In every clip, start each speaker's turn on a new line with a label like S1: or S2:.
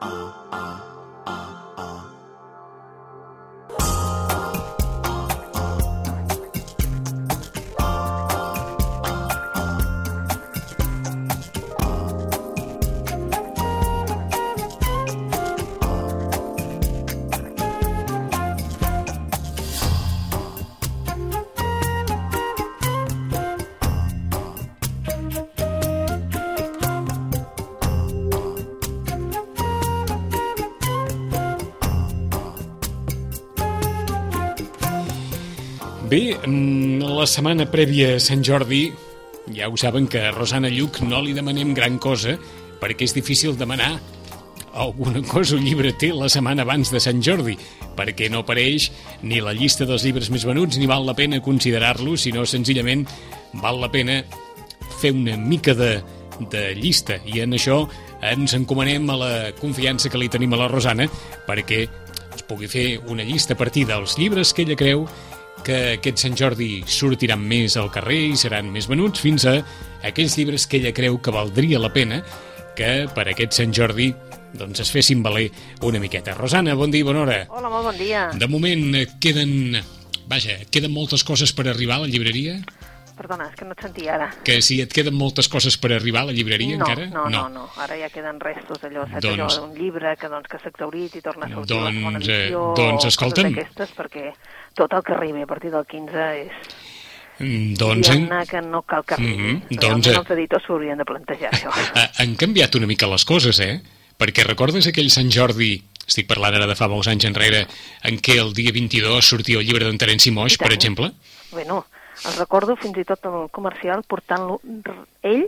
S1: Uh, uh. Bé, mm, la setmana prèvia a Sant Jordi, ja ho saben que a Rosana Lluc no li demanem gran cosa, perquè és difícil demanar alguna cosa un llibre té la setmana abans de Sant Jordi, perquè no apareix ni la llista dels llibres més venuts ni val la pena considerar-lo, sinó senzillament val la pena fer una mica de, de llista. I en això ens encomanem a la confiança que li tenim a la Rosana perquè es pugui fer una llista a partir dels llibres que ella creu que aquest Sant Jordi sortiran més al carrer i seran més venuts fins a aquells llibres que ella creu que valdria la pena que per aquest Sant Jordi doncs es fessin valer una miqueta. Rosana, bon dia i bona hora.
S2: Hola, molt bon dia.
S1: De moment eh, queden... Vaja, queden moltes coses per arribar a la llibreria?
S2: Perdona, és que no et sentia ara.
S1: Que si et queden moltes coses per arribar a la llibreria
S2: no,
S1: encara?
S2: No, no, no, ara ja queden restos d'allò, saps
S1: Doncs-
S2: allò d'un llibre que doncs, que s'ha exaurit i torna a sortir la
S1: Doncs, eh,
S2: edició,
S1: doncs,
S2: coses
S1: escolta'm.
S2: d'aquestes, perquè tot el que arribi a partir del 15 és...
S1: Mm, Doncs, en,
S2: diguem-ne que no cal que arribi.
S1: Mhm,
S2: Realment
S1: doncs, eh,
S2: els editors s'haurien de plantejar això.
S1: ha- han canviat una mica les coses, eh? Perquè recordes aquell Sant Jordi, estic parlant ara de fa molts anys enrere, en què el dia 22 sortia el llibre d'en Terenci Moix, per exemple?
S2: Bueno, el recordo fins i tot el comercial portant-lo ell,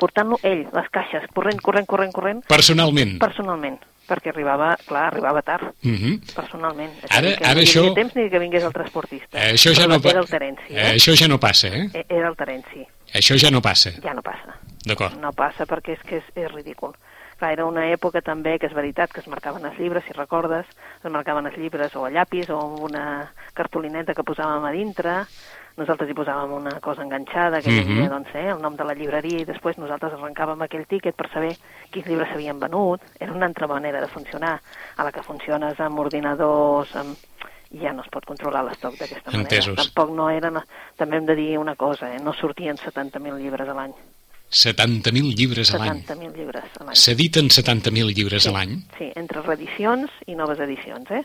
S2: portant-lo ell, les caixes, corrent, corrent, corrent, corrent,
S1: Personalment.
S2: personalment, perquè arribava, clar, arribava tard.
S1: Mhm.
S2: personalment. És
S1: Ara-
S2: que
S1: ara
S2: no
S1: això-
S2: temps ni que vingués el transportista.
S1: Eh, això ja no, pa-
S2: Era el Terenci,
S1: eh,
S2: eh?
S1: això ja no passa, eh?
S2: Eh, Era el Terenci.
S1: Això ja no passa.
S2: Ja no passa.
S1: D'acord.
S2: No passa perquè és que és, és ridícul. Clar, era una època també que és veritat que es marcaven els llibres, si recordes, es marcaven els llibres o a llapis o amb una cartolineta que posàvem a dintre, nosaltres hi posàvem una cosa enganxada que hi havia,
S1: Mhm.
S2: doncs, eh, el nom de la llibreria i després nosaltres arrencàvem aquell tíquet per saber quins llibres s'havien venut. Era una altra manera de funcionar. A la que funciones amb ordinadors, amb... ja no es pot controlar l'estoc d'aquesta manera.
S1: Entesos.
S2: Tampoc no eren... També hem de dir una cosa, eh? no sortien 70.000 llibres a l'any.
S1: 70.000 llibres a l'any.
S2: 70.000 llibres a l'any.
S1: S'editen 70.000 llibres a l'any?
S2: Sí, entre reedicions i noves edicions, eh?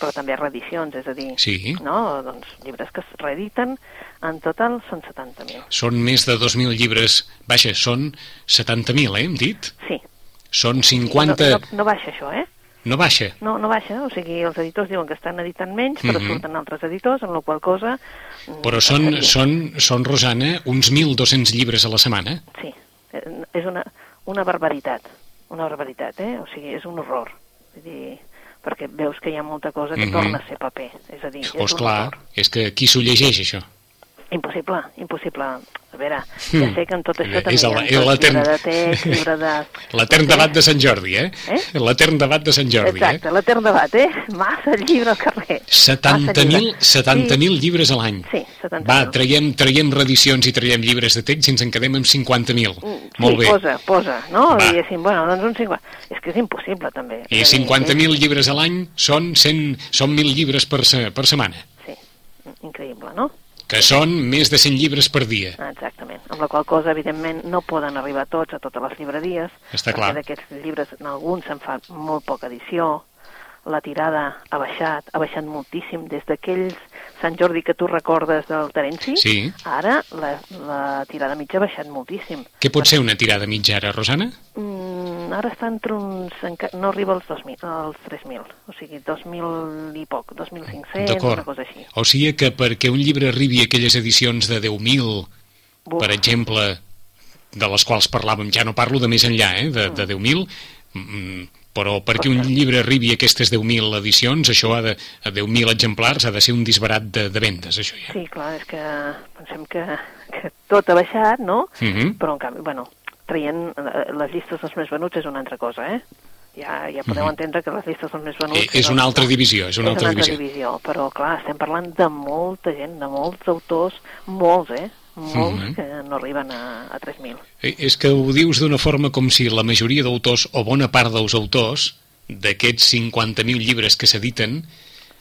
S2: Però també reedicions, és a dir,
S1: Sí.
S2: no? doncs, llibres que es reediten, en total són 70.000.
S1: Són més de 2.000 llibres... Vaja, són 70.000, eh, hem dit?
S2: Sí.
S1: Són 50...
S2: No, no, no baixa això, eh?
S1: No baixa.
S2: No, no baixa, o sigui, els editors diuen que estan editant menys, però
S1: Mhm.
S2: surten altres editors, amb la qual cosa... mm,
S1: Però són, són, són, Rosana, uns 1.200 llibres a la setmana.
S2: Sí, és una, una barbaritat, una barbaritat, eh? O sigui, és un horror. Vull dir, perquè veus que hi ha molta cosa que
S1: Mhm.
S2: torna a ser paper, és a dir, és
S1: Oh, esclar, és que qui s'ho llegeix, això?
S2: Impossible, impossible. A veure, ja
S1: Hmm.
S2: sé que en tot això
S1: És
S2: també
S1: el-
S2: hi ha
S1: és l'etern-
S2: llibre de text, llibre de...
S1: L'etern debat de Sant Jordi, eh?
S2: Eh?
S1: L'etern debat de Sant Jordi,
S2: Exacte,
S1: eh?
S2: l'etern debat, eh? Massa llibre al carrer. Massa
S1: 70.000
S2: llibre.
S1: 70.000 llibres a l'any.
S2: Sí, 70.000.
S1: Va, traiem, traiem reedicions i traiem llibres de text i ens en quedem amb 50.000.
S2: Mm,
S1: Molt
S2: sí,
S1: bé.
S2: posa, posa, no?
S1: Va.
S2: Diguéssim, bueno, doncs un 50... És que és impossible, també.
S1: I
S2: És a dir,
S1: 50.000 llibres a l'any són 100, són 1.000 llibres per, se, per setmana,
S2: és- Sí, increïble, no?
S1: Que són més de 100 llibres per dia.
S2: Exactament. Amb la qual cosa, evidentment, no poden arribar tots a totes les llibreries.
S1: Està
S2: perquè
S1: clar.
S2: d'aquests llibres, en alguns se'n fa molt poca edició. La tirada ha baixat, ha baixat moltíssim. Des d'aquells Sant Jordi que tu recordes del Terenci,
S1: Sí.
S2: ara la, la tirada mitja ha baixat moltíssim.
S1: Què pot ser una tirada mitja ara, Rosana?
S2: Mm, ara està entre uns... No arriba als 2.000, als 3.000. O sigui, 2.000 i poc, 2.500,
S1: D'acord.
S2: una cosa així.
S1: O sigui que perquè un llibre arribi a aquelles edicions de 10.000,
S2: Buf.
S1: per exemple, de les quals parlàvem, ja no parlo de més enllà, eh, de, de 10.000, mm, però perquè un llibre arribi a aquestes 10.000 edicions, això ha de, a 10.000 exemplars ha de ser un disbarat de, de vendes, això ja.
S2: Sí, clar, és que pensem que, que tot ha baixat, no?
S1: Mhm.
S2: Però, en canvi, bueno, traient eh, les llistes dels més venuts és una altra cosa, eh? Ja, ja podeu entendre que les llistes dels més venuts...
S1: Mhm. Eh, és una altra divisió, és una altra divisió.
S2: divisió. Però, clar, estem parlant de molta gent, de molts autors, molts, eh? Molts mm -hmm. que no arriben a, a 3.000.
S1: Eh, és que ho dius d'una forma com si la majoria d'autors, o bona part dels autors, d'aquests 50.000 llibres que s'editen,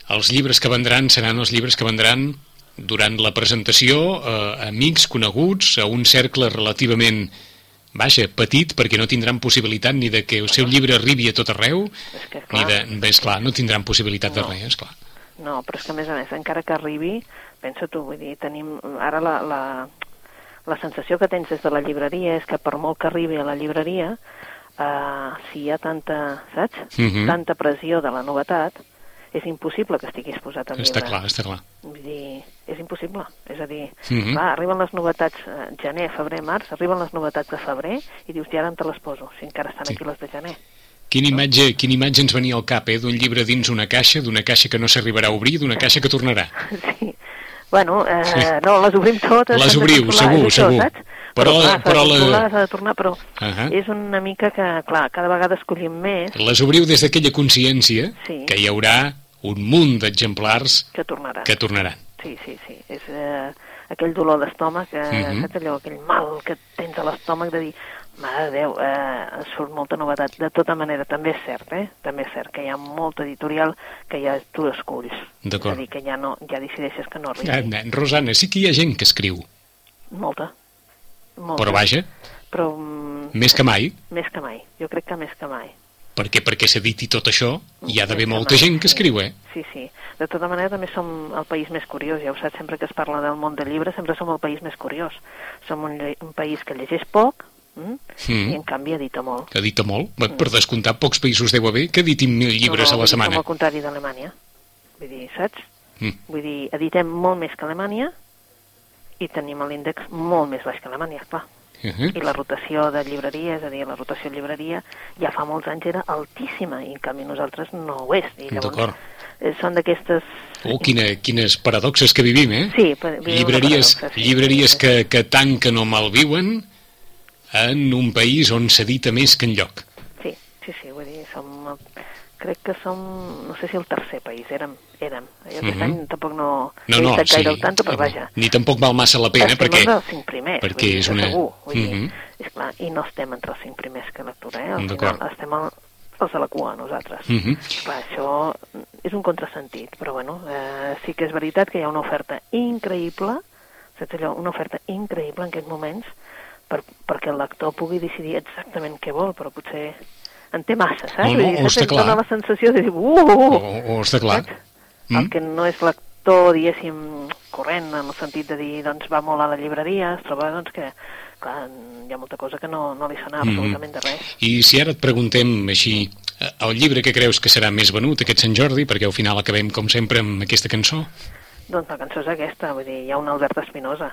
S1: els llibres que vendran seran els llibres que vendran durant la presentació a amics coneguts, a un cercle relativament vaja, petit, perquè no tindran possibilitat ni de que el seu llibre arribi a tot arreu,
S2: És que,
S1: ni
S2: clar,
S1: de... Bé, esclar, no tindran possibilitat de
S2: No.
S1: res, esclar.
S2: No, però és que a més a més, encara que arribi, pensa tu, vull dir, tenim ara la, la, la sensació que tens des de la llibreria és que per molt que arribi a la llibreria, eh, si hi ha tanta, saps?
S1: Mhm.
S2: Tanta pressió de la novetat, és impossible que estiguis posat en
S1: Està
S2: llibre.
S1: clar, està clar.
S2: Vull dir, és impossible. És a dir,
S1: Mhm.
S2: clar, arriben les novetats eh, gener, febrer, març, arriben les novetats de febrer i dius, ja ara on te les poso, si encara estan
S1: Sí.
S2: aquí les de gener.
S1: Quina imatge, quina imatge ens venia al cap, eh? D'un llibre dins una caixa, d'una caixa que no s'arribarà a obrir, d'una caixa que tornarà.
S2: Sí. Bueno, eh, no, les obrim totes.
S1: Les obriu, segur,
S2: això,
S1: segur.
S2: Saps?
S1: Però-
S2: Però, clar,
S1: però la-
S2: s'ha de tornar, però
S1: Ahà.
S2: és una mica que, clar, cada vegada escollim més
S1: Les obriu des d'aquella consciència
S2: Sí.
S1: que hi haurà un munt d'exemplars
S2: que tornarà.
S1: que tornaran.
S2: Sí, sí, sí. És eh, aquell dolor d'estómac, eh,
S1: Mhm.
S2: saps allò, aquell mal que tens a l'estómac de dir, mare de Déu, eh, surt molta novetat. De tota manera, també és cert, eh? També és cert que hi ha molta editorial que ja tu esculls.
S1: D'acord.
S2: És a dir, que ja, no, ja decideixes que no arribi.
S1: Ah, nen, Rosana, sí que hi ha gent que escriu,
S2: Molta. Molta.
S1: però vaja,
S2: Però mm,
S1: més que mai,
S2: més que mai. Jo crec que més que mai.
S1: perquè perquè s'editi tot això hi ha d'haver molta
S2: mai,
S1: gent que
S2: sí.
S1: escriu, eh?
S2: Sí, sí. De tota manera, també som el país més curiós. Ja ho saps, sempre que es parla del món del llibre, sempre som el país més curiós. Som un, un país que llegeix poc mm?
S1: Mm.
S2: i, en canvi, edita molt.
S1: Edita molt. Bé, Per descomptar, pocs països deu haver que editin mil llibres
S2: no,
S1: a
S2: no,
S1: la
S2: vull dir,
S1: setmana.
S2: Som al contrari d'Alemanya. Vull dir, saps?
S1: Mm.
S2: Vull dir, editem molt més que Alemanya i tenim l'índex molt més baix que Alemanya, clar.
S1: Uh -huh.
S2: I la rotació de llibreria, és a dir, la rotació de llibreria, ja fa molts anys era altíssima, i en canvi nosaltres no ho és. I
S1: D'acord.
S2: eh, són d'aquestes...
S1: Oh, quina, quines paradoxes que vivim, eh?
S2: Sí, per-
S1: llibreries, llibreries que, que tanquen o malviuen en un país on s'edita més que enlloc.
S2: Sí, sí, sí, vull dir, som... Crec que som, no sé si el tercer país, érem, érem. Jo aquest
S1: Mhm.
S2: any tampoc no,
S1: No,
S2: he
S1: no,
S2: estat
S1: sí.
S2: gaire al tanto, però vaja.
S1: Ni tampoc val massa la pena,
S2: estem
S1: perquè...
S2: entre els cinc primers,
S1: perquè
S2: dir,
S1: és una-
S2: segur, vull dir,
S1: Mhm.
S2: és clar, i no estem entre els cinc primers que lectura, eh? Al final estem al, els de la cua, nosaltres.
S1: Mhm.
S2: Clar, això és un contrasentit, però bueno, eh, sí que és veritat que hi ha una oferta increïble, saps allò, una oferta increïble en aquests moments, per, perquè el lector pugui decidir exactament què vol, però potser en té massa, saps?
S1: No, no, està clar.
S2: la sensació de dir, uh, uh,
S1: O,
S2: uh,
S1: o està clar.
S2: saps?
S1: Mm.
S2: El que no és lector, diguéssim, corrent, en el sentit de dir, doncs va molt a la llibreria, es troba doncs, que clar, hi ha molta cosa que no, no li sona
S1: Mhm.
S2: absolutament de res.
S1: I si ara et preguntem així, eh, el llibre que creus que serà més venut aquest Sant Jordi, perquè al final acabem, com sempre, amb aquesta cançó,
S2: Doncs la cançó és aquesta, vull dir, hi ha un Albert Espinosa,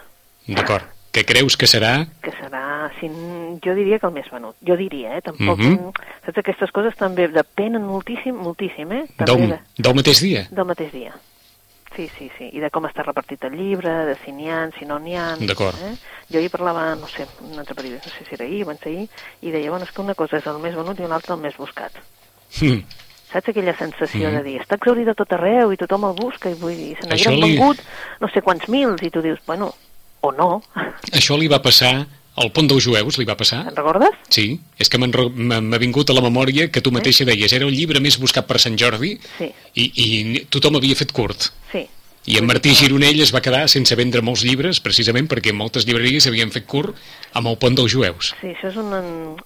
S1: d'acord, que creus que serà...
S2: que serà, si, jo diria que el més venut. Jo diria, eh? Tampoc,
S1: Mhm.
S2: saps, aquestes coses també depenen moltíssim, moltíssim, eh? També
S1: Del,
S2: de,
S1: del mateix dia?
S2: del mateix dia. Sí, sí, sí. I de com està repartit el llibre, de si n'hi ha, si no n'hi ha.
S1: D'acord.
S2: Eh? Jo ahir parlava, no sé, un altre periodista, no sé si era ahir o abans d'ahir, i deia, bueno, és que una cosa és el més venut i una altra el més buscat.
S1: Mm.
S2: Saps aquella sensació
S1: Mhm.
S2: de dir, està exaurida a tot arreu i tothom el busca i vull dir, se n'hagueren
S1: li-
S2: vengut no sé quants mils i tu dius, bueno, o no.
S1: Això li va passar al Pont dels Jueus, li va passar?
S2: Te'n recordes?
S1: Sí, és que m'ha vingut a la memòria que tu mateixa deies, era el llibre més buscat per Sant Jordi
S2: Sí,
S1: i, i tothom havia fet curt.
S2: sí.
S1: I en Martí Gironell es va quedar sense vendre molts llibres, precisament perquè moltes llibreries havien fet curt amb el Pont dels Jueus.
S2: Sí, això és una,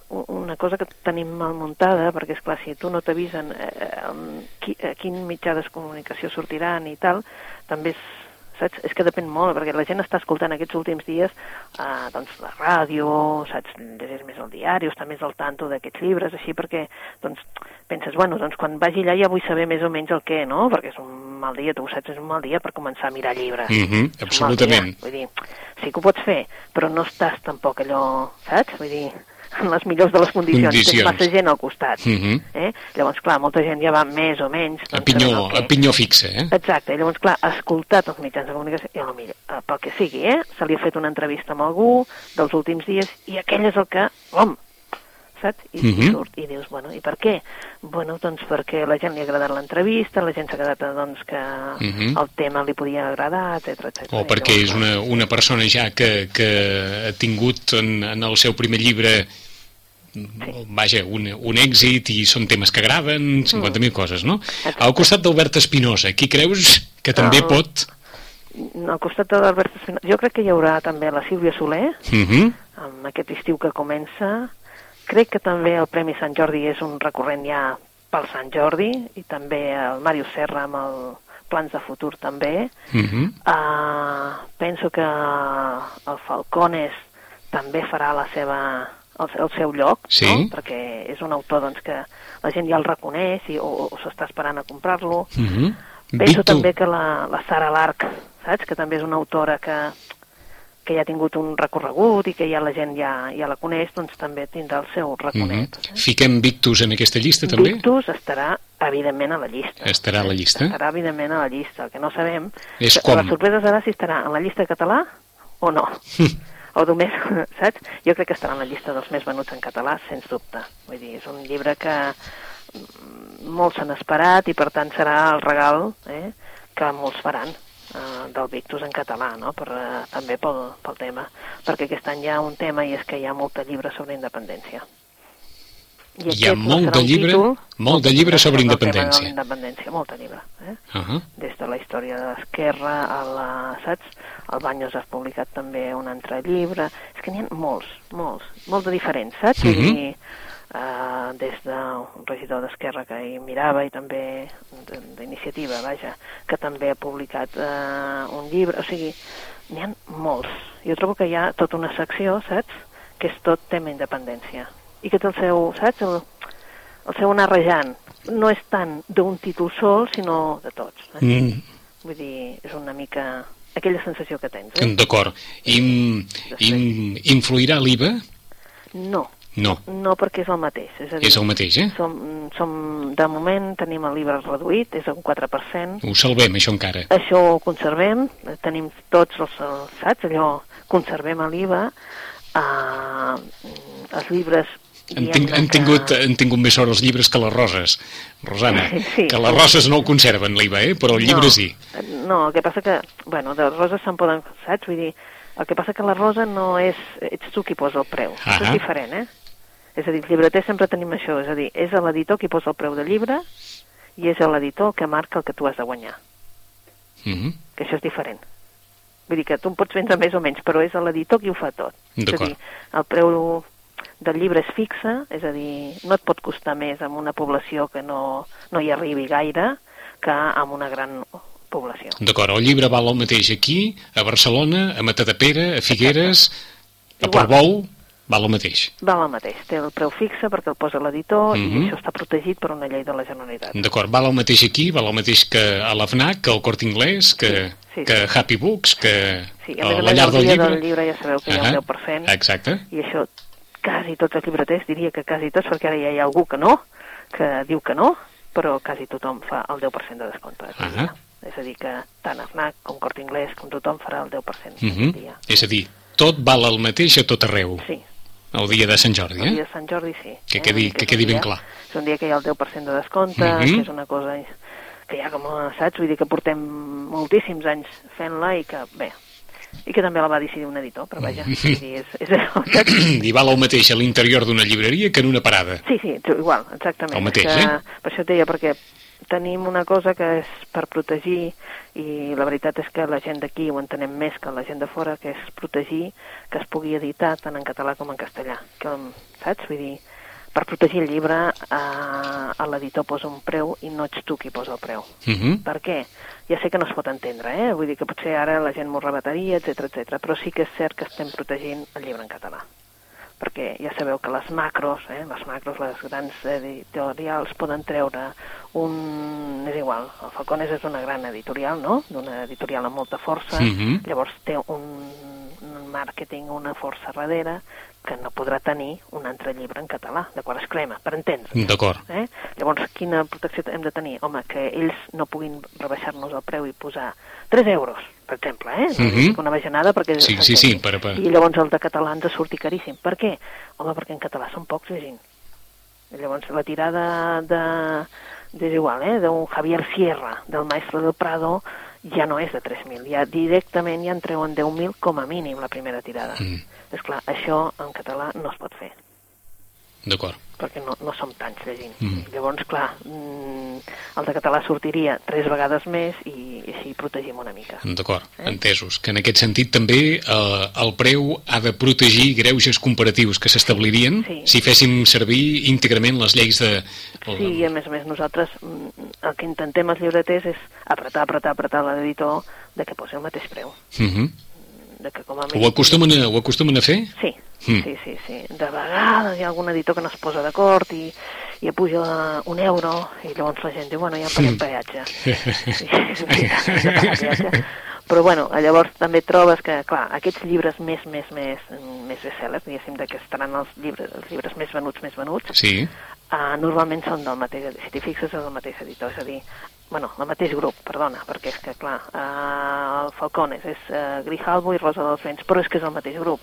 S2: una cosa que tenim mal muntada, perquè, és clar si tu no t'avisen eh, a quin mitjà de comunicació sortiran i tal, també és, saps? És que depèn molt, perquè la gent està escoltant aquests últims dies eh, doncs, la ràdio, saps? Llegeix més el diari, està més al tanto d'aquests llibres, així, perquè doncs, penses, bueno, doncs quan vagi allà ja vull saber més o menys el què, no? Perquè és un mal dia, tu ho saps, és un mal dia per començar a mirar llibres. Un mal
S1: absolutament.
S2: Vull dir, sí que ho pots fer, però no estàs tampoc allò, saps? Vull dir, en les millors de les condicions.
S1: Condicions.
S2: Tens massa gent al costat.
S1: Mhm.
S2: eh? Llavors, clar, molta gent ja va més o menys...
S1: A
S2: doncs,
S1: pinyó,
S2: sabent el
S1: a pinyó fixa, eh?
S2: Exacte, llavors, clar, ha escoltat els mitjans de comunicació, i a millor, eh, pel que sigui, eh? Se li ha fet una entrevista amb algú dels últims dies, i aquell és el que, bom, saps? I,
S1: Mhm.
S2: i surt, i dius, bueno, i per què? Bueno, doncs perquè a la gent li ha agradat l'entrevista, la gent s'ha quedat, doncs, que
S1: Mhm.
S2: el tema li podia agradar, etc etc.
S1: O perquè és una, una persona ja que, que ha tingut en, en el seu primer llibre vaja, un, un èxit i són temes que agraden, 50.000 coses, no? Al costat d'Albert Espinosa, qui creus que també
S2: El-
S1: pot...
S2: Al costat de l'Albert Espinosa, jo crec que hi haurà també la Sílvia Soler,
S1: Uh -huh.
S2: amb aquest estiu que comença. Crec que també el Premi Sant Jordi és un recurrent ja pel Sant Jordi, i també el Màrius Serra amb el Plans de Futur també.
S1: Uh -huh.
S2: Uh, penso que el Falcones també farà la seva, el, el seu lloc,
S1: Sí.
S2: no? perquè és un autor doncs, que la gent ja el reconeix i, o, o s'està esperant a comprar-lo.
S1: Uh -huh.
S2: Penso
S1: Víctor,
S2: també que la, la Sara Larc, saps? Que també és una autora que, que ja ha tingut un recorregut i que ja la gent ja, ja la coneix, doncs també tindrà el seu raconet.
S1: -huh. Fiquem Victus en aquesta llista, també?
S2: Victus estarà, evidentment, a la llista.
S1: Estarà a la llista?
S2: Estarà, evidentment, a la llista. El que no sabem...
S1: És com?
S2: La sorpresa serà si estarà en la llista català o no. o només, saps? Jo crec que estarà en la llista dels més venuts en català, sens dubte. Vull dir, és un llibre que mm, molts s'han esperat i per tant serà el regal eh, que molts faran eh, del Victus en català, no? per, eh, també pel, pel tema, perquè aquest any hi ha un tema i és que hi ha molta llibre sobre independència. I
S1: Hi ha molt de llibre-
S2: títol,
S1: molt de llibre sobre
S2: tema de
S1: independència.
S2: independència, molta llibre. Eh?
S1: Uh -huh.
S2: des de la història de l'esquerra a la, saps? El Banyos ha publicat també un altre llibre. És que n'hi ha molts, molts, molts de diferents, saps? Vull
S1: Mhm.
S2: dir, uh, des d'un regidor d'Esquerra que hi mirava i també de- d'iniciativa, vaja, que també ha publicat uh, un llibre. O sigui, n'hi ha molts. Jo trobo que hi ha tota una secció, saps?, que és tot tema independència. I que té el seu, saps?, el, el seu anar rejant. No és tant d'un títol sol, sinó de tots. Eh?
S1: Mm,
S2: Vull dir, és una mica aquella sensació que tens, eh?
S1: D'acord. Influirà l'IVA?
S2: No,
S1: No,
S2: no perquè és el mateix. És, a dir,
S1: és el mateix, eh?
S2: som, som, de moment tenim el llibre reduït, és un 4%.
S1: Ho salvem, això encara.
S2: Això ho conservem, eh, tenim tots els, els saps? Allò, conservem l'IVA. Uh, els llibres...
S1: Han, ting, han,
S2: que-
S1: tingut, han tingut més sort els llibres que les roses, Rosana.
S2: Sí.
S1: Que les roses no ho conserven, l'IVA, eh? Però el llibre
S2: no,
S1: sí.
S2: No, el que passa que, bueno, de roses se'n poden, saps? Vull dir, el que passa que la rosa no és... Ets tu qui posa el preu. Això
S1: Ahà.
S2: és diferent, eh? És a dir, el llibreter sempre tenim això, és a dir, és l'editor qui posa el preu del llibre i és l'editor que marca el que tu has de guanyar,
S1: Uh -huh.
S2: que això és diferent. Vull dir que tu en pots vendre més o menys, però és l'editor qui ho fa tot. És a dir, el preu del llibre és fixe, és a dir, no et pot costar més amb una població que no, no hi arribi gaire que amb una gran població.
S1: D'acord, el llibre val el mateix aquí, a Barcelona, a Matadepera, a Figueres, a
S2: Igual.
S1: Portbou, val el mateix.
S2: Val el mateix, té el preu fixe perquè el posa l'editor
S1: Mhm.
S2: i això està protegit per una llei de la Generalitat.
S1: D'acord, val el mateix aquí, val el mateix que a la FNAC, que al Corte Inglés, que,
S2: Sí, sí,
S1: que
S2: sí.
S1: Happy Books, que
S2: Sí, a més a
S1: la llar
S2: el
S1: del llibre.
S2: del llibre ja sabeu que hi ha un 10%.
S1: Exacte.
S2: I això quasi tots els llibreters, diria que quasi tots, perquè ara ja hi ha algú que no, que diu que no, però quasi tothom fa el 10% de descompte.
S1: Ahà.
S2: dia. És a dir, que tant FNAC com Corte Inglés, com tothom farà el 10%
S1: Uh
S2: aquest dia.
S1: És a dir, tot val el mateix a tot arreu,
S2: Sí,
S1: el dia de Sant Jordi,
S2: el dia
S1: eh?
S2: de Sant Jordi sí.
S1: Que
S2: eh?
S1: quedi- que
S2: és
S1: quedi
S2: un
S1: ben
S2: dia-
S1: clar.
S2: És un dia que hi ha el 10% de descompte,
S1: Mhm.
S2: que és una cosa que ja com a, saps? Vull dir que portem moltíssims anys fent-la i que, bé, i que també la va decidir un editor, però vaja, vull dir, és, és saps?
S1: I val el mateix a l'interior d'una llibreria que en una parada.
S2: Sí, sí, igual, exactament.
S1: El mateix,
S2: que,
S1: eh?
S2: Per això et deia, perquè tenim una cosa que és per protegir i la veritat és que la gent d'aquí ho entenem més que la gent de fora, que és protegir que es pugui editar tant en català com en castellà. Que, saps? Vull dir, per protegir el llibre eh, l'editor posa un preu i no ets tu qui posa el preu.
S1: Uh -huh.
S2: Per què? Ja sé que no es pot entendre, eh? Vull dir que potser ara la gent m'ho rebataria, etc etc. però sí que és cert que estem protegint el llibre en català. Perquè ja sabeu que les macros, eh, les macros, les grans editorials poden treure un... és igual, el Falcones és una gran editorial, no?, d'una editorial amb molta força,
S1: Mhm.
S2: llavors té un, un màrqueting, una força darrere, que no podrà tenir un altre llibre en català, d'acord? Es crema, per entendre.
S1: D'acord.
S2: Eh? Llavors, quina protecció hem de tenir? Home, que ells no puguin rebaixar-nos el preu i posar 3 euros, per exemple, eh?
S1: Mhm.
S2: dic una bajanada perquè...
S1: Sí, sí, sí, per- per-
S2: I llavors el de català ens surti caríssim. Per què? Home, perquè en català són pocs llegint. Llavors, la tirada de... és igual, eh? d'un Javier Sierra, del Maestro del Prado, ja no és de 3.000, ja directament ja en treuen 10.000 com a mínim la primera tirada.
S1: Mm.
S2: És clar, això en català no es pot fer,
S1: D'acord.
S2: perquè no, no som tants llegint.
S1: Mm.
S2: Llavors, clar, mm, el de català sortiria tres vegades més i, així protegim una mica.
S1: D'acord,
S2: Eh?
S1: entesos. Que en aquest sentit també eh, el preu ha de protegir greuges comparatius que s'establirien
S2: Sí.
S1: si féssim servir íntegrament les lleis de...
S2: Sí, i a més a més nosaltres mm, el que intentem els llibreters és apretar, apretar, apretar l'editor de que posi el mateix preu.
S1: Uh -huh.
S2: De que com a
S1: Ho
S2: mínim-
S1: acostumen a, ho acostumen a fer?
S2: Sí,
S1: Mm.
S2: sí, sí, sí. De vegades hi ha algun editor que no es posa d'acord i, i apuja un euro i llavors la gent diu, bueno, ja
S1: Mm.
S2: paguem peatge. Pagar peatge. Però bueno, llavors també trobes que, clar, aquests llibres més, més, més, més bestsellers, diguéssim, de que estaran els llibres, els llibres més venuts, més venuts,
S1: Sí,
S2: uh, normalment són del mateix, si t'hi fixes, és del mateix editor, és a dir, bueno, el mateix grup, perdona, perquè és que, clar, uh, el Falcones és uh, Grijalbo i Rosa dels Vents, però és que és el mateix grup.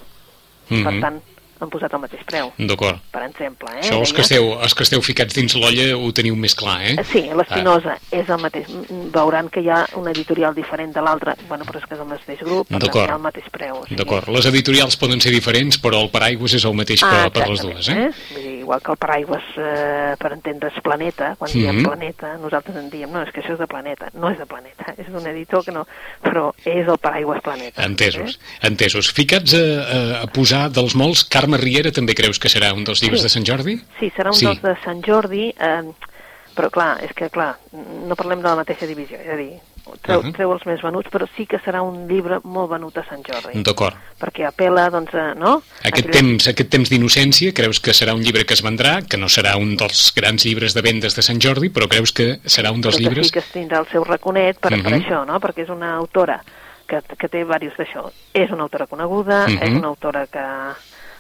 S1: Mhm.
S2: Per tant, han posat el mateix preu,
S1: d'acord.
S2: per exemple. Eh?
S1: Això els que, esteu, els que esteu ficats dins l'olla ho teniu més clar, eh?
S2: Eh, Sí, l'Espinosa és el mateix. Mm, Veuran que hi ha una editorial diferent de l'altra, bueno, però és que és el mateix grup, per tant el mateix preu. O sigui,
S1: D'acord, les editorials poden ser diferents, però el paraigües és el mateix per,
S2: Ah,
S1: per les
S2: exactament,
S1: dues, eh?
S2: Vull dir, igual que el paraigües, eh, per entendre's planeta, quan diem planeta, nosaltres en diem, no, és que això és de planeta. No és de planeta, és d'un editor que no, però és el paraigües planeta.
S1: Entesos,
S2: Eh?
S1: entesos. Ficats a, a, a posar dels molts, Carme Riera també creus que serà un dels llibres
S2: Sí.
S1: de Sant Jordi?
S2: Sí, serà un
S1: Sí.
S2: dels de Sant Jordi, eh, però clar, és que clar, no parlem de la mateixa divisió, és a dir, treu,
S1: Mhm.
S2: treu els més venuts, però sí que serà un llibre molt venut a Sant Jordi,
S1: D'acord.
S2: perquè apela, doncs, a, no?
S1: Aquest
S2: Aquella-
S1: temps, aquest temps d'innocència, creus que serà un llibre que es vendrà, que no serà un dels grans llibres de vendes de Sant Jordi, però creus que serà un dels
S2: però que
S1: llibres...
S2: sí que tindrà el seu raconet per, per
S1: Mhm.
S2: això, no? Perquè és una autora que, que té diversos d'això. És una autora coneguda,
S1: Mhm.
S2: és una autora que,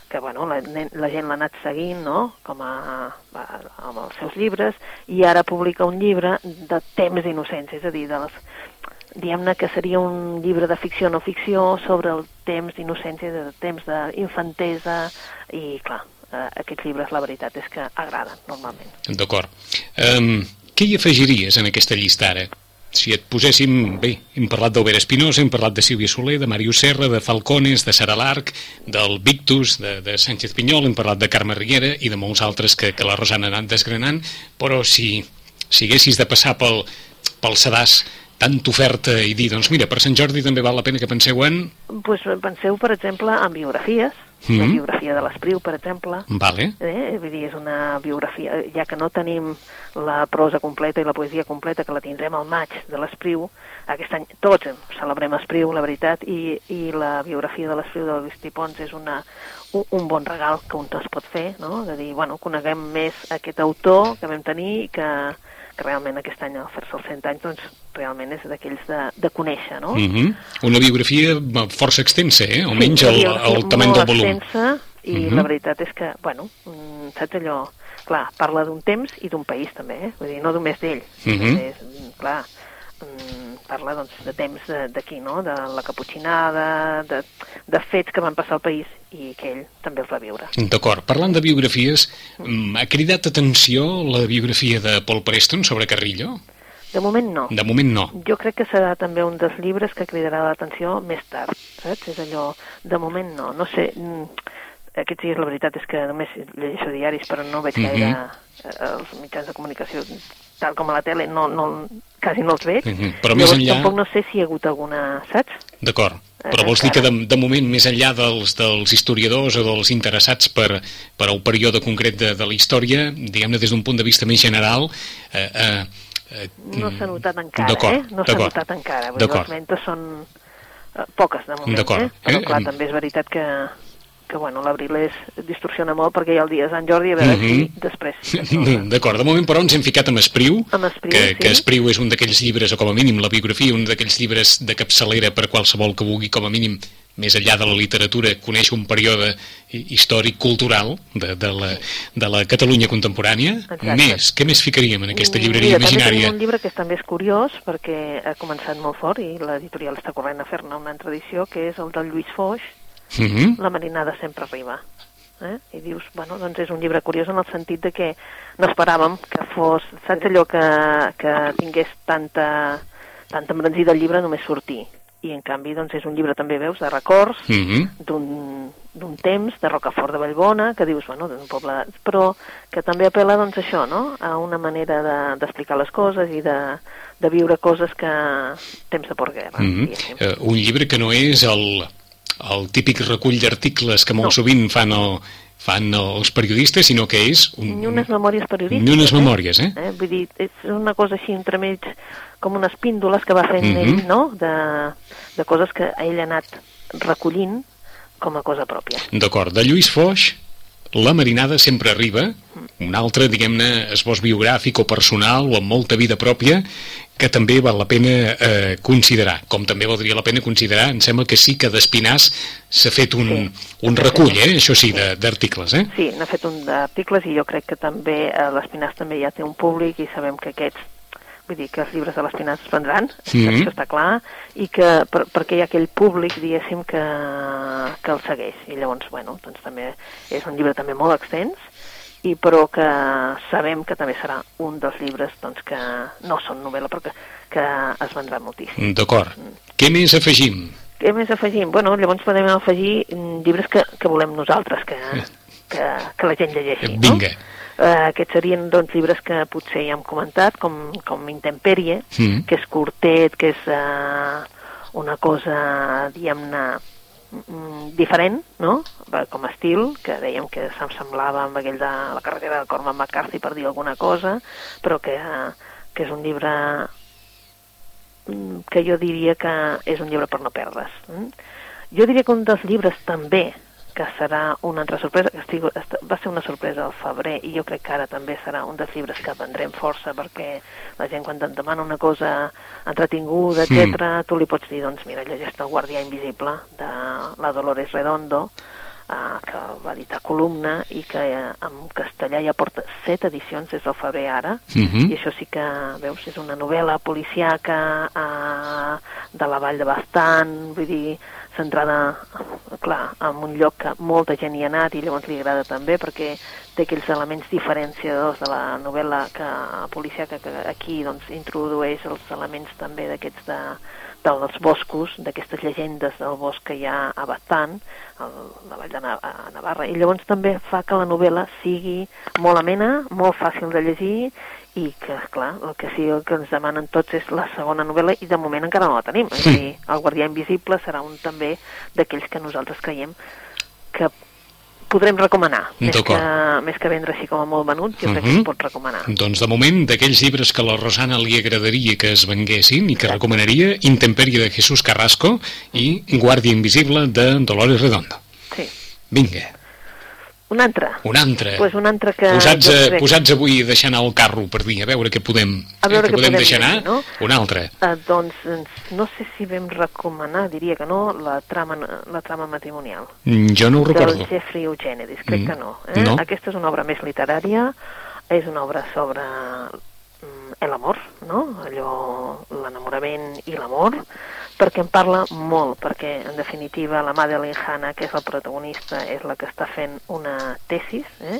S2: que bueno, la, la gent l'ha anat seguint, no?, com a, amb els seus llibres, i ara publica un llibre de temps d'innocència, és a dir, de les diguem-ne que seria un llibre de ficció no ficció sobre el temps d'innocència, de temps d'infantesa, i clar, eh, aquests llibres la veritat és que agraden normalment.
S1: D'acord. Um, què hi afegiries en aquesta llista ara? Si et poséssim... Bé, hem parlat d'Obert Espinosa, hem parlat de Sílvia Soler, de Màrius Serra, de Falcones, de Sara Larc, del Victus, de, de Sánchez Pinyol, hem parlat de Carme Riera i de molts altres que, que la Rosana ha anat desgranant, però si, si haguessis de passar pel, pel sedàs tanta oferta i dir, doncs mira, per Sant Jordi també val la pena que penseu en...
S2: pues penseu, per exemple, en biografies,
S1: Mhm.
S2: la biografia de l'Espriu, per exemple,
S1: Vale,
S2: eh? vull dir, és una biografia, ja que no tenim la prosa completa i la poesia completa, que la tindrem al maig de l'Espriu, aquest any tots celebrem Espriu, la veritat, i, i la biografia de l'Espriu de l'Agustí Pons és una, un, un bon regal que un es pot fer, no? de dir, bueno, coneguem més aquest autor que vam tenir i que, que realment aquest any al fer-se els 100 anys doncs realment és d'aquells de, de conèixer, no?
S1: mm -hmm. una biografia força extensa, eh?
S2: Sí,
S1: almenys
S2: una
S1: el, el tamany del volum.
S2: extensa, i
S1: Mhm.
S2: la veritat és que, bueno, mm, saps allò... Clar, parla d'un temps i d'un país també, eh? Vull dir, no només d'ell.
S1: Mhm.
S2: També és, mm, clar, mm, parla doncs, de temps d'aquí, no?, de la caputxinada, de, de fets que van passar al país i que ell també els va viure.
S1: D'acord. Parlant de biografies, mm, ha cridat atenció la biografia de Paul Preston sobre Carrillo?
S2: De moment no.
S1: De moment no.
S2: Jo crec que serà també un dels llibres que cridarà l'atenció més tard, saps? És allò, de moment no, no sé, mm, aquests dies la veritat és que només llegeixo diaris però no veig
S1: Mhm.
S2: gaire eh, els mitjans de comunicació tal com a la tele, no, no, quasi no els veig.
S1: Mhm. Però més
S2: Llavors,
S1: enllà-
S2: Tampoc no sé si hi ha hagut alguna, saps?
S1: D'acord. Però
S2: Eh,
S1: vols dir que de, de moment, més enllà dels, dels historiadors o dels interessats per, per un període concret de, de la història, diguem-ne des d'un punt de vista més general, eh, eh, eh,
S2: No s'ha notat encara, eh? No s'ha notat encara.
S1: D'acord.
S2: les mentes són eh, poques, de moment,
S1: D'acord.
S2: eh? Però,
S1: Eh,
S2: clar,
S1: em-
S2: també és veritat que, que bueno, l'abril és, distorsiona molt perquè hi ha el dia de Sant Jordi, a veure
S1: Mhm.
S2: si després...
S1: D'acord, de moment però ens hem ficat amb Espriu,
S2: Amb Espriu,
S1: que,
S2: sí.
S1: que Espriu és un d'aquells llibres, o com a mínim la biografia, un d'aquells llibres de capçalera per qualsevol que vulgui, com a mínim, més enllà de la literatura, conèixer un període hi- històric, cultural de, de, la, de la Catalunya contemporània.
S2: Exacte.
S1: Més, què més ficaríem en aquesta llibreria
S2: Mira, també
S1: imaginària?
S2: tenim un llibre que també és curiós perquè ha començat molt fort i l'editorial està corrent a fer-ne una altra edició que és el del Lluís Foix,
S1: Mhm.
S2: La marinada sempre arriba. eh? i dius, bueno, doncs és un llibre curiós en el sentit de que no esperàvem que fos, saps allò que, que tingués tanta, tanta embranzida el llibre només sortir i en canvi doncs és un llibre també veus de records
S1: Mm -hmm.
S2: d'un d'un temps de Rocafort de Vallbona que dius, bueno, d'un poble però que també apela doncs això, no? a una manera de- d'explicar les coses i de, de viure coses que temps de porguerra
S1: Mm
S2: diguéssim.
S1: -hmm. uh, un llibre que no és el, el típic recull d'articles que molt
S2: No.
S1: sovint fan, el, fan els periodistes, sinó que és... Un,
S2: Ni unes memòries periodístiques.
S1: Ni unes memòries, eh?
S2: eh? Vull dir, és una cosa així entremig, com unes píndoles que va fent
S1: Mhm.
S2: ell, no?, de, de coses que ell ha anat recollint com a cosa pròpia.
S1: D'acord, de Lluís Foix, La marinada sempre arriba, un altre, diguem-ne, esbós biogràfic o personal o amb molta vida pròpia, que també val la pena eh, considerar. Com també valdria la pena considerar, em sembla que sí que d'Espinàs s'ha fet un,
S2: Sí.
S1: un recull, eh? això sí, de- d'articles, eh?
S2: Sí, n'ha fet un d'articles i jo crec que també eh, l'Espinàs també ja té un públic i sabem que aquests vull dir que els llibres de l'Espinàs es vendran,
S1: Mhm.
S2: això està clar, i que per, perquè hi ha aquell públic, diguéssim, que, que el segueix. I llavors, bueno, doncs també és un llibre també molt extens, i però que sabem que també serà un dels llibres doncs, que no són novel·la, però que, que es vendrà moltíssim.
S1: D'acord. Què més afegim?
S2: Què més afegim? Bueno, llavors podem afegir mm, llibres que, que volem nosaltres, que, que, que la gent llegeixi, no?
S1: Vinga.
S2: Eh, aquests serien doncs, llibres que potser ja hem comentat, com, com Intempèrie,
S1: Mm.
S2: que és curtet, que és eh, una cosa, diguem-ne, mm, diferent, no?, com a estil, que dèiem que se'm semblava amb aquell de la carretera de Cormac McCarthy per dir alguna cosa, però que, eh, que és un llibre mm, que jo diria que és un llibre per no perdre's. mm. Jo diria que un dels llibres també que serà una altra sorpresa, que estic, est- va ser una sorpresa al febrer i jo crec que ara també serà un dels llibres que vendrem força perquè la gent quan et demana una cosa entretinguda,
S1: Mm.
S2: etc, tu li pots dir, doncs mira, llegeix El guardià invisible de la Dolores Redondo, eh, que va editar Columna i que eh, en castellà ja porta set edicions des del febrer ara
S1: Mhm.
S2: i això sí que, veus, és una novel·la policiaca eh, de la Vall de Bastant, vull dir, centrada, clar, en un lloc que molta gent hi ha anat i llavors li agrada també perquè té aquells elements diferenciadors de la novel·la que, policiaca que aquí doncs, introdueix els elements també d'aquests de, dels boscos, d'aquestes llegendes del bosc que hi ha a Bastant, a la Vall de Navarra, i llavors també fa que la novel·la sigui molt amena, molt fàcil de llegir i que, clar, el que sí el que ens demanen tots és la segona novel·la i de moment encara no la tenim. És a dir, El guardià invisible serà un també d'aquells que nosaltres creiem que podrem recomanar. Més que, més que vendre així com a molt venut, jo crec que
S1: Mhm.
S2: es pot recomanar.
S1: Doncs de moment, d'aquells llibres que la Rosana li agradaria que es venguessin i que recomanaria, Intempèrie de Jesús Carrasco i Guàrdia Invisible de Dolores Redondo.
S2: Sí.
S1: Vinga,
S2: Un altre.
S1: un altre.
S2: Pues un altre que
S1: posats, a,
S2: crec-
S1: posats avui anar el carro per dir, a veure què podem,
S2: A veure
S1: què
S2: què
S1: podem
S2: podem
S1: deixar anar.
S2: no?
S1: Un altre.
S2: Eh, doncs no sé si vam recomanar, diria que no, la trama, la trama matrimonial.
S1: Mm, Jo no ho recordo.
S2: del Jeffrey Eugenides, crec
S1: Mm,
S2: que no, eh?
S1: no.
S2: Aquesta és una obra més literària, és una obra sobre mm, l'amor, no? Allò, l'enamorament i l'amor, perquè en parla molt, perquè en definitiva la Madeline Hanna, que és la protagonista, és la que està fent una tesis, eh?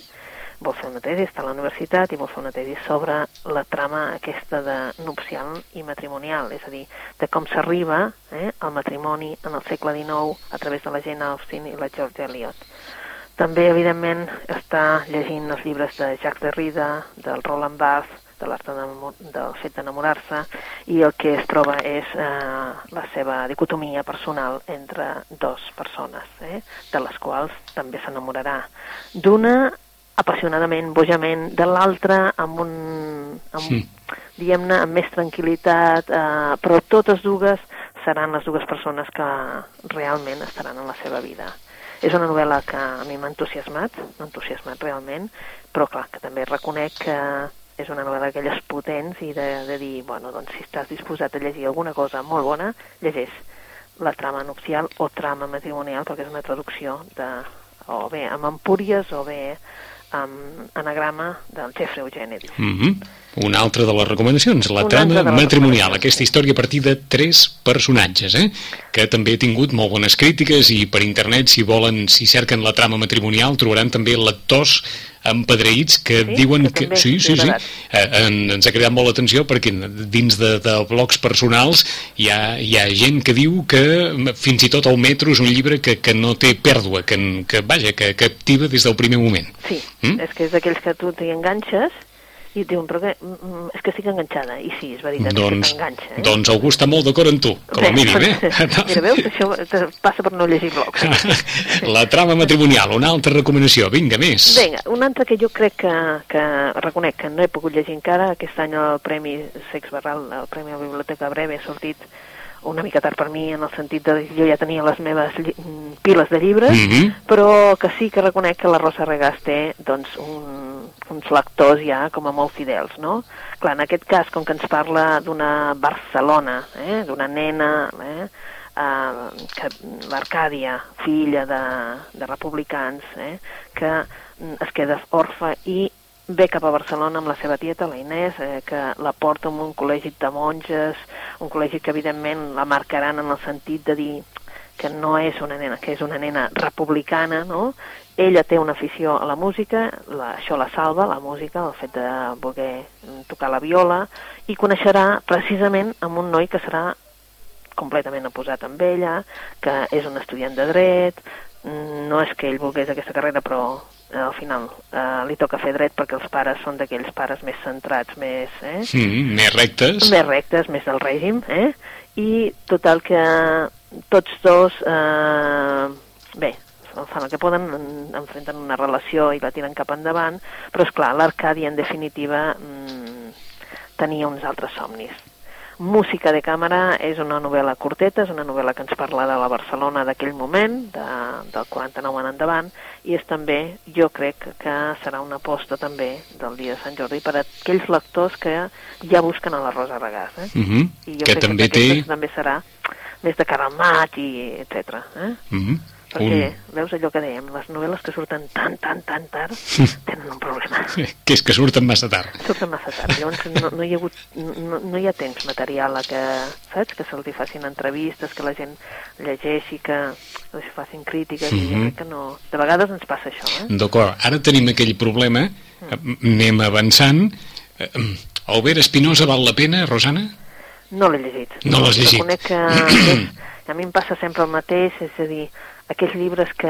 S2: vol fer una tesi, està a la universitat i vol fer una tesi sobre la trama aquesta de nupcial i matrimonial, és a dir, de com s'arriba eh, al matrimoni en el segle XIX a través de la Jane Austen i la George Eliot. També, evidentment, està llegint els llibres de Jacques Derrida, del Roland Barthes, de l'art del fet d'enamorar-se, i el que es troba és eh, la seva dicotomia personal entre dos persones, eh, de les quals també s'enamorarà. D'una apassionadament, bojament, de l'altra amb un... Amb,
S1: Sí.
S2: diguem-ne, amb més tranquil·litat, eh, però totes dues seran les dues persones que realment estaran en la seva vida. És una novel·la que a mi m'ha entusiasmat, m'ha entusiasmat realment, però clar, que també reconec que és una novel·la d'aquelles potents i de, de dir, bueno, doncs si estàs disposat a llegir alguna cosa molt bona, llegeix la trama nupcial o trama matrimonial, perquè és una traducció de, o bé amb empúries o bé amb anagrama del Jeffrey Eugene.
S1: Mm -hmm. Una altra de les recomanacions, la
S2: Una
S1: trama matrimonial, aquesta història a partir de tres personatges, eh? que també ha tingut molt bones crítiques i per internet, si volen, si cerquen la trama matrimonial, trobaran també lectors empadreïts que
S2: Sí?
S1: diuen
S2: Que
S1: que... Sí, sí, sí.
S2: agradat.
S1: Eh, en, ens ha cridat molt l'atenció perquè dins de, de blogs personals hi ha, hi ha gent que diu que fins i tot el metro és un llibre que, que no té pèrdua, que, que vaja, que captiva des del primer moment.
S2: Sí,
S1: mm?
S2: és que és d'aquells que tu t'hi enganxes i diuen, però? Mm, mm, és que estic enganxada. I sí, és veritat,
S1: Doncs,
S2: t'enganxa. Eh?
S1: doncs algú està molt d'acord amb tu, com a mínim, eh?
S2: Mira, veus, això passa per no llegir blogs.
S1: La trama matrimonial, una altra recomanació, vinga, més.
S2: Vinga, un altre que jo crec que, que reconec que no he pogut llegir encara, aquest any el Premi Sex Barral, el Premi a la Biblioteca Breve, ha sortit una mica tard per mi, en el sentit de jo ja tenia les meves mm, piles de llibres,
S1: Mhm.
S2: però que sí que reconec que la Rosa Regàs té doncs, un, uns lectors ja com a molt fidels, no? Clar, en aquest cas, com que ens parla d'una Barcelona, eh? d'una nena, eh? Uh, que l'Arcàdia, filla de, de republicans, eh? que mm, es queda orfa i ve cap a Barcelona amb la seva tieta, la Inés, eh, que la porta en un col·legi de monges, un col·legi que evidentment la marcaran en el sentit de dir que no és una nena, que és una nena republicana, no? Ella té una afició a la música, la, això la salva, la música, el fet de voler tocar la viola, i coneixerà precisament amb un noi que serà completament oposat amb ella, que és un estudiant de dret, mm, no és que ell volgués aquesta carrera, però al final eh, li toca fer dret perquè els pares són d'aquells pares més centrats, més, eh?
S1: Mm, més rectes.
S2: més rectes, més del règim, eh? I total que tots dos, eh, bé, fan el que poden, en- enfrenten una relació i la tiren cap endavant, però és clar, l'Arcàdia en definitiva mm, tenia uns altres somnis. Música de càmera és una novel·la curteta, és una novel·la que ens parla de la Barcelona d'aquell moment, de, del 49 en endavant, i és també, jo crec que serà una aposta també del dia de Sant Jordi per a aquells lectors que ja busquen a la Rosa Regàs. Eh?
S1: Mm -hmm.
S2: I jo
S1: Que
S2: crec
S1: també
S2: que
S1: té...
S2: també serà més de cara al maig i etc. Eh?
S1: Mm -hmm.
S2: Perquè, veus allò que dèiem, les novel·les que surten tan, tan, tan tard tenen un problema.
S1: Que és que surten massa tard.
S2: Surten massa tard, llavors no, no, hi ha hagut, no, no hi ha temps material a que, saps, que se'ls facin entrevistes, que la gent llegeixi, que els facin crítiques, i jo
S1: Mhm.
S2: crec que no... De vegades ens passa això, eh?
S1: D'acord, ara tenim aquell problema, eh, anem avançant. Albert Espinosa val la pena, Rosana?
S2: No l'he llegit.
S1: No l'has llegit.
S2: Reconec que a mi em passa sempre el mateix, és a dir, aquells llibres que,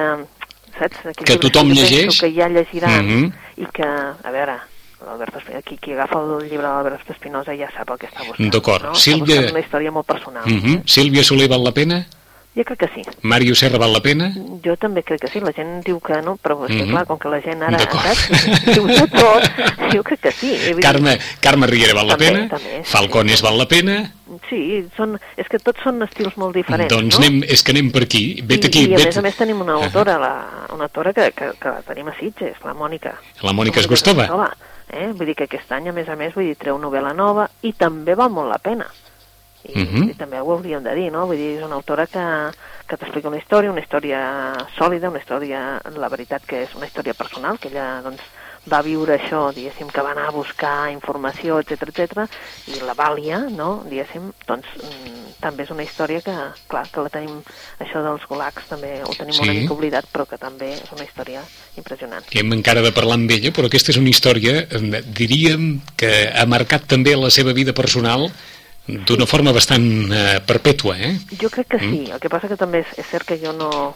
S2: saps? Aquells
S1: Que tothom
S2: penso
S1: llegeix.
S2: Que ja llegiran
S1: Mhm.
S2: i que, a veure, l'Albert qui, qui agafa el llibre de l'Albert Espinosa ja sap el que està buscant.
S1: D'acord.
S2: No?
S1: Sílvia-
S2: Està buscant una història molt personal.
S1: Mm -hmm. Sílvia Soler val la pena?
S2: Jo crec que sí.
S1: Mario Serra val la pena?
S2: Jo també crec que sí, la gent diu que no, però és que,
S1: Mhm.
S2: clar, com que la gent ara,
S1: D'acord.
S2: saps, diu de tot, jo crec que sí. Dir,
S1: Carme, Carme Riera val la
S2: També,
S1: pena?
S2: també, sí.
S1: Falcones val la pena?
S2: Sí, són, és que tots són estils molt diferents,
S1: doncs
S2: no?
S1: anem, és que anem per aquí. Vet
S2: I,
S1: aquí,
S2: I a
S1: vet...
S2: més a més tenim una autora, la, una autora que, que, que la tenim a Sitges, la Mònica.
S1: La Mònica Esgostova.
S2: Eh? Vull dir que aquest any, a més a més, vull dir, treu novel·la nova i també val molt la pena. I,
S1: Mhm.
S2: i també ho hauríem de dir, no? Vull dir, és una autora que, que t'explica una història, una història sòlida, una història, la veritat que és una història personal, que ella, doncs, va viure això, diguéssim, que va anar a buscar informació, etc etc i la Vàlia, no?, diguéssim, doncs mm, també és una història que, clar, que la tenim, això dels gulags també ho tenim
S1: Sí.
S2: una mica oblidat, però que també és una història impressionant.
S1: Hem encara de parlar amb ella, però aquesta és una història, eh, diríem, que ha marcat també la seva vida personal d'una forma bastant eh, perpètua, eh?
S2: Jo crec que
S1: Mm.
S2: sí, el que passa que també és, és cert que jo no...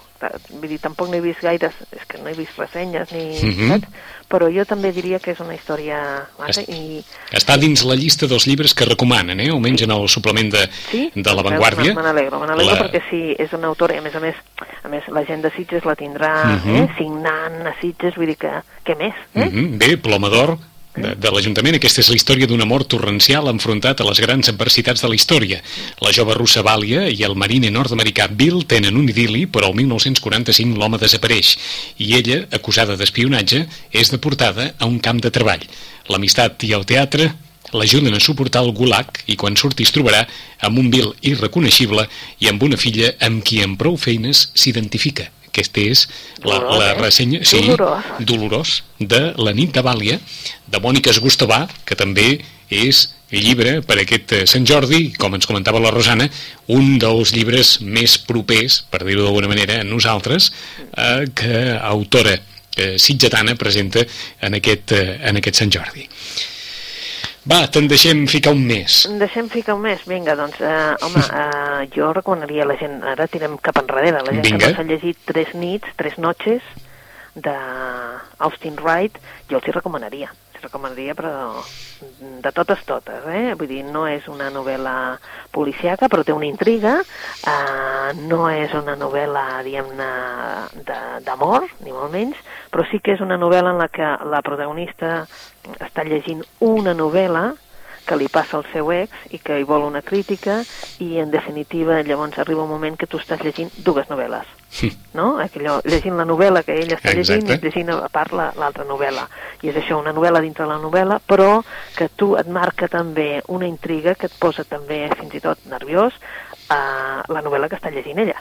S2: Vull dir, tampoc no he vist gaires, és que no he vist ressenyes ni...
S1: Mhm.
S2: saps? Però jo també diria que és una història
S1: Est-
S2: i...
S1: Està dins la llista dels llibres que recomanen, eh? almenys en el suplement de,
S2: Sí?
S1: de La Vanguardia.
S2: Me n'alegro, me n'alegro
S1: La-
S2: perquè sí, és una autora i a més a més, a més la gent de Sitges la tindrà
S1: Mhm.
S2: eh, signant a Sitges, vull dir que... Què més? Eh?
S1: Mhm, Bé, Ploma d'Or de, de l'Ajuntament. Aquesta és la història d'un amor torrencial enfrontat a les grans adversitats de la història. La jove russa Vàlia i el mariner nord-americà Bill tenen un idili, però el 1945 l'home desapareix i ella, acusada d'espionatge, és deportada a un camp de treball. L'amistat i el teatre l'ajuden a suportar el gulag i quan surti es trobarà amb un Bill irreconeixible i amb una filla amb qui amb prou feines s'identifica. Aquesta és la,
S2: Dolorós,
S1: la
S2: eh?
S1: ressenya... Sí,
S2: Dolorós.
S1: Dolorós, de La nit de Vàlia, de Mònica Esgustovà, que també és llibre per aquest eh, Sant Jordi, com ens comentava la Rosana, un dels llibres més propers, per dir-ho d'alguna manera, a nosaltres, eh, que autora eh, sitgetana presenta en aquest, eh, en aquest Sant Jordi. Va, te'n deixem ficar un mes.
S2: Deixem ficar un mes, vinga, doncs, eh, home, eh, jo recomanaria a la gent, ara tirem cap enrere, la gent
S1: Vinga.
S2: que no s'ha llegit Tres nits, Tres noches, de Austin Wright, jo els hi recomanaria, hi recomanaria, però de totes totes, eh? Vull dir, no és una novel·la policiaca, però té una intriga, eh, no és una novel·la, diguem-ne, d'amor, ni molt menys, però sí que és una novel·la en la que la protagonista està llegint una novel·la que li passa al seu ex i que hi vol una crítica i en definitiva llavors arriba un moment que tu estàs llegint dues novel·les no? Aquellò, llegint la novel·la que ella està llegint
S1: Exacte.
S2: i llegint a part la- l'altra novel·la i és això, una novel·la dintre la novel·la però que tu et marca també una intriga que et posa també fins i tot nerviós a la novel·la que està llegint ella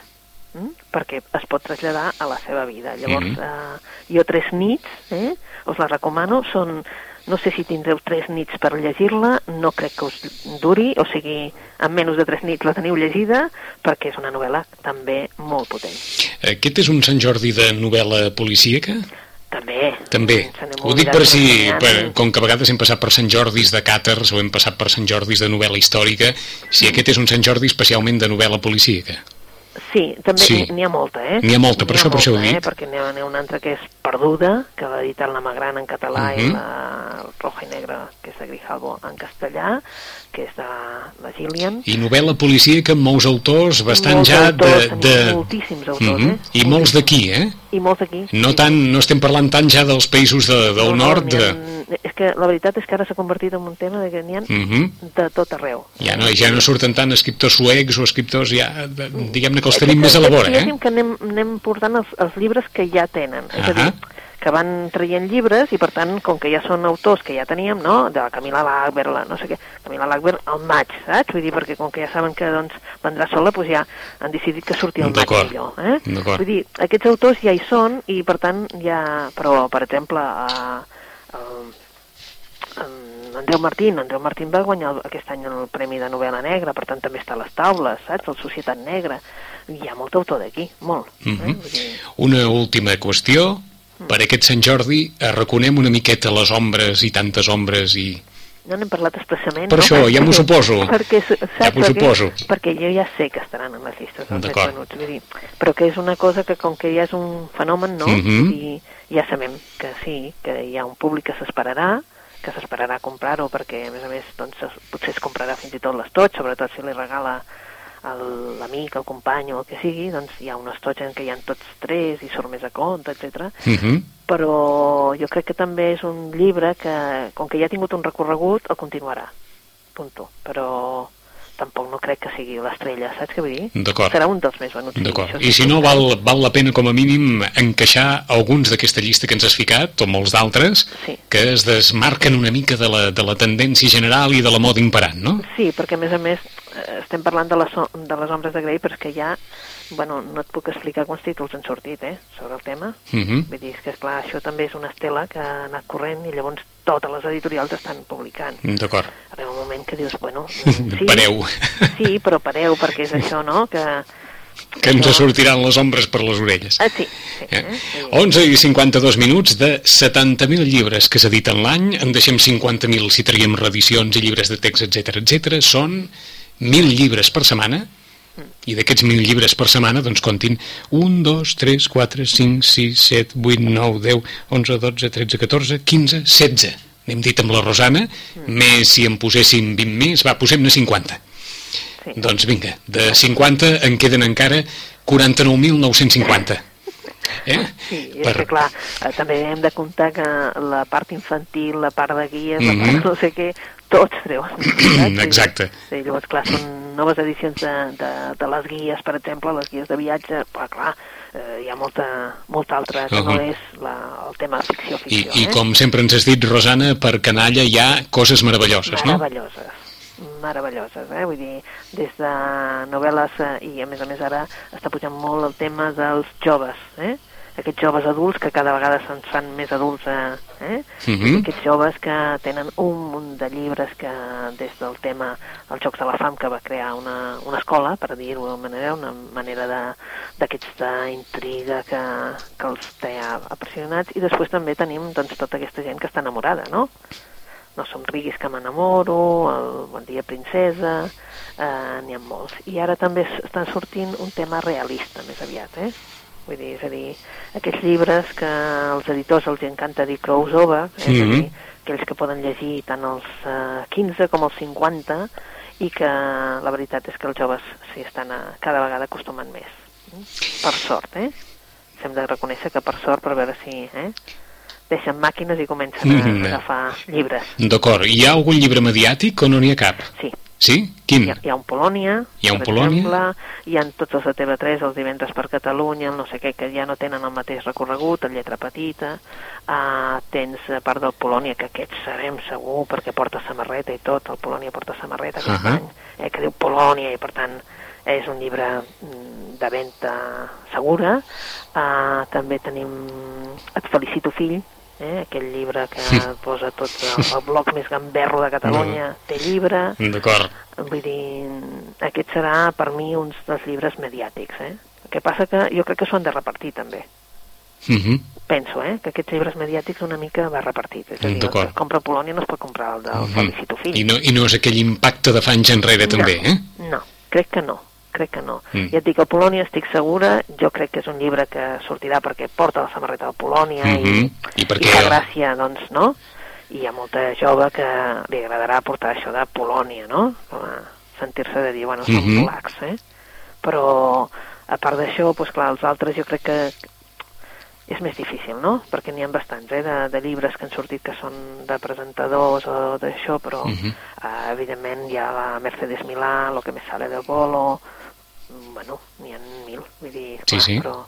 S2: mm? perquè es pot traslladar a la seva vida. Llavors,
S1: Mhm.
S2: eh, jo tres nits, eh, us la recomano, són, no sé si tindreu tres nits per llegir-la, no crec que us duri, o sigui, en menys de tres nits la teniu llegida, perquè és una novel·la també molt potent.
S1: Aquest és un Sant Jordi de novel·la policíaca?
S2: També.
S1: També. Ho dic per si, per, com que a vegades hem passat per Sant Jordis de càters o hem passat per Sant Jordis de novel·la històrica, si aquest és un Sant Jordi especialment de novel·la policíaca.
S2: Sí, també
S1: Sí.
S2: n'hi ha molta, eh?
S1: N'hi ha molta, per
S2: ha
S1: això- per això ho he
S2: molta,
S1: dit.
S2: Eh? Perquè n'hi ha, ha una altra que és Perduda, que l'ha editat la Magrana en català i
S1: Mhm.
S2: la Roja i Negra, que és de Grijalbo, en castellà, que és de la Gillian.
S1: I novel·la policíaca amb molts autors, bastant
S2: Molts
S1: ja
S2: autors,
S1: de... de...
S2: moltíssims autors,
S1: Mhm.
S2: eh?
S1: I molts d'aquí, eh?
S2: I molts d'aquí.
S1: No,
S2: sí.
S1: tant, no estem parlant tant ja dels països de, del
S2: No, no,
S1: nord.
S2: n'hi
S1: De...
S2: És que la veritat és que ara s'ha convertit en un tema de que n'hi ha
S1: Mhm.
S2: de tot arreu.
S1: Ja no, ja no surten tant escriptors suecs o escriptors ja, diguem-ne que els tenim més a la vora, eh?
S2: que anem, anem portant els, els llibres que ja tenen. És a dir, que van traient llibres i, per tant, com que ja són autors que ja teníem, no?, de la Camila Lackberg, la no sé què, Camila Lackberg al maig, saps? Vull dir, perquè com que ja saben que, doncs, vendrà sola, doncs ja han decidit que surti al maig millor, eh?
S1: D'acord.
S2: Vull dir, aquests autors ja hi són i, per tant, ja... Però, per exemple, a, a, en Andreu Martín, Andreu Martín va guanyar aquest any el Premi de Novel·la Negra, per tant també està a les taules, saps? El Societat Negra. Hi ha molt autor d'aquí, molt.
S1: Mhm.
S2: eh? Vull dir,
S1: Una última qüestió. Per aquest Sant Jordi eh, reconem una miqueta les ombres i tantes ombres i...
S2: no n'hem parlat expressament,
S1: Per
S2: no?
S1: això, ja m'ho suposo.
S2: Perquè, saps,
S1: Ja m'ho suposo.
S2: Perquè jo ja sé que estaran en les llistes dels venuts, vull dir, però que és una cosa que com que ja és un fenomen, no?
S1: Mhm.
S2: I ja sabem que sí, que hi ha un públic que s'esperarà, que s'esperarà a comprar-ho perquè, a més a més, doncs, potser es comprarà fins i tot l'estoig, sobretot si li regala l'amic, el company o el que sigui, doncs hi ha un estoig en què hi ha tots tres i surt més a compte, etc.
S1: Mhm.
S2: però jo crec que també és un llibre que, com que ja ha tingut un recorregut, el continuarà. Punto. Però tampoc no crec que sigui l'estrella, saps què vull dir?
S1: D'acord.
S2: Serà un dels més venuts.
S1: D'acord. I si no, val, val la pena com a mínim encaixar alguns d'aquesta llista que ens has ficat, o molts d'altres,
S2: Sí.
S1: que es desmarquen una mica de la, de la tendència general i de la moda imperant, no?
S2: Sí, perquè a més a més estem parlant de les, de les ombres de Grey, però és que ja, bueno, no et puc explicar quants títols han sortit, eh, sobre el tema.
S1: Mhm.
S2: Vull dir, és que, esclar, això també és una estela que ha anat corrent i llavors totes les editorials estan publicant.
S1: D'acord.
S2: Arriba un moment que dius, bueno... mm, Sí,
S1: Pareu.
S2: Sí, però pareu, perquè és això, no?, que...
S1: Que ens sortiran les ombres per les orelles.
S2: Ah, sí, sí.
S1: Eh?
S2: Eh? Sí.
S1: 11 i 52 minuts de 70.000 llibres que s'editen l'any, en deixem 50.000 si traiem reedicions i llibres de text, etc etc. són 1.000 llibres per setmana, i d'aquests 1.000 llibres per setmana, doncs comptin 1, 2, 3, 4, 5, 6, 7, 8, 9, 10, 11, 12, 13, 14, 15, 16. N'hem dit amb la Rosana, més si en poséssim 20 més, va, posem-ne 50.
S2: sí.
S1: Doncs vinga, de 50 en queden encara 49.950. Eh?
S2: Sí, és per... que clar, eh, també hem de comptar que la part infantil, la part de guies, la part
S1: Mhm.
S2: no sé què, tots treuen.
S1: Exacte.
S2: Sí, llavors, clar, són noves edicions de, de, de les guies, per exemple, les guies de viatge, però clar, eh, hi ha molta, molta altra que no
S1: Uhum.
S2: és la, el tema
S1: I,
S2: ficció-ficció.
S1: I
S2: eh?
S1: com sempre ens has dit, Rosana, per canalla hi ha coses meravelloses, no?
S2: Meravelloses. meravelloses, eh? vull dir, des de novel·les eh, i a més a més ara està pujant molt el tema dels joves, eh? Aquests joves adults que cada vegada se'n fan més adults, eh? eh?
S1: Mm -hmm.
S2: aquests joves que tenen un munt de llibres que des del tema dels Jocs de la Fam que va crear una, una escola, per dir-ho d'una manera, una manera d'aquesta intriga que, que els té apassionats i després també tenim doncs, tota aquesta gent que està enamorada, no? No som riguis que m'enamoro, el Bon dia princesa, eh, n'hi ha molts. I ara també estan sortint un tema realista més aviat, eh? Vull dir, és a dir, aquests llibres que als editors els encanta dir crossover, eh? mm -hmm. és a dir, aquells que poden llegir tant els eh, 15 com els 50 i que la veritat és que els joves s'hi estan a, cada vegada acostumant més. Per sort, eh? Hem de reconèixer que per sort, per veure si... Eh? deixen màquines i comencen a mm -hmm. agafar llibres.
S1: D'acord. Hi ha algun llibre mediàtic o no n'hi ha cap?
S2: Sí,
S1: Sí? Quin?
S2: Hi ha, hi ha un Polònia,
S1: hi ha un
S2: per
S1: Polònia?
S2: exemple, hi ha tots els de TV3, els divendres per Catalunya, el no sé què, que ja no tenen el mateix recorregut, el lletra petita, uh, tens part del Polònia, que aquest sabem segur, perquè porta samarreta i tot, el Polònia porta samarreta aquest uh. -huh. any, eh, que diu Polònia, i per tant és un llibre mm, de venda segura. Uh, també tenim Et felicito fill, eh, aquell llibre que posa tot el, el bloc més gamberro de Catalunya, té llibre,
S1: D'acord.
S2: Vull dir, aquest serà per mi uns dels llibres mediàtics, eh? El que passa que jo crec que s'ho han de repartir també.
S1: Mm -hmm.
S2: Penso, eh? Que aquests llibres mediàtics una mica va repartit. És a dir, el que es compra a Polònia no es pot comprar el del
S1: Mhm.
S2: Felicito Fill.
S1: I, no, I no és aquell impacte de fa anys enrere, també,
S2: no,
S1: eh?
S2: No, crec que no. Crec que no.
S1: Mm.
S2: Ja et dic, el Polònia estic segura, jo crec que és un llibre que sortirà perquè porta la samarreta de Polònia
S1: Mhm.
S2: i,
S1: I perquè-
S2: i fa gràcia, doncs, no? I hi ha molta jove que li agradarà portar això de Polònia, no? Com a sentir-se de dir, bueno, som
S1: Mhm.
S2: polacs, eh? Però, a part d'això, doncs clar, els altres jo crec que és més difícil, no? Perquè n'hi ha bastants, eh, de, de llibres que han sortit que són de presentadors o d'això, però
S1: Mhm.
S2: eh, evidentment hi ha la Mercedes Milà, lo que me sale del bolo, mm, bueno, n'hi ha mil, vull dir,
S1: Sí, sí.
S2: però...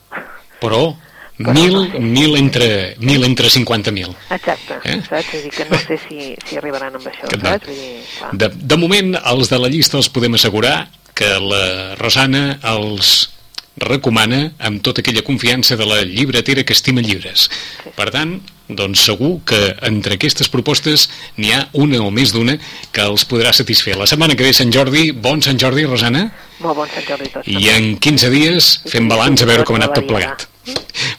S1: Però,
S2: Però
S1: mil,
S2: no sé.
S1: mil entre, mil entre 50.000.
S2: Exacte,
S1: Eh?
S2: eh? saps? Vull dir que no sé si, si arribaran amb això,
S1: Que no.
S2: saps? Vull dir, clar.
S1: De, de moment, els de la llista els podem assegurar que la Rosana els recomana amb tota aquella confiança de la llibretera que estima llibres.
S2: Sí.
S1: Per tant, doncs segur que entre aquestes propostes n'hi ha una o més d'una que els podrà satisfer. La setmana que ve Sant Jordi, bon Sant Jordi, Rosana,
S2: Molt bon Sant Jordi tots.
S1: i en 15 dies fem balanç a veure com ha anat tot plegat.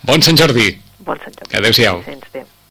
S1: Bon Sant Jordi!
S2: Bon Sant Jordi.
S1: Adéu-siau.
S2: Sents, adéu.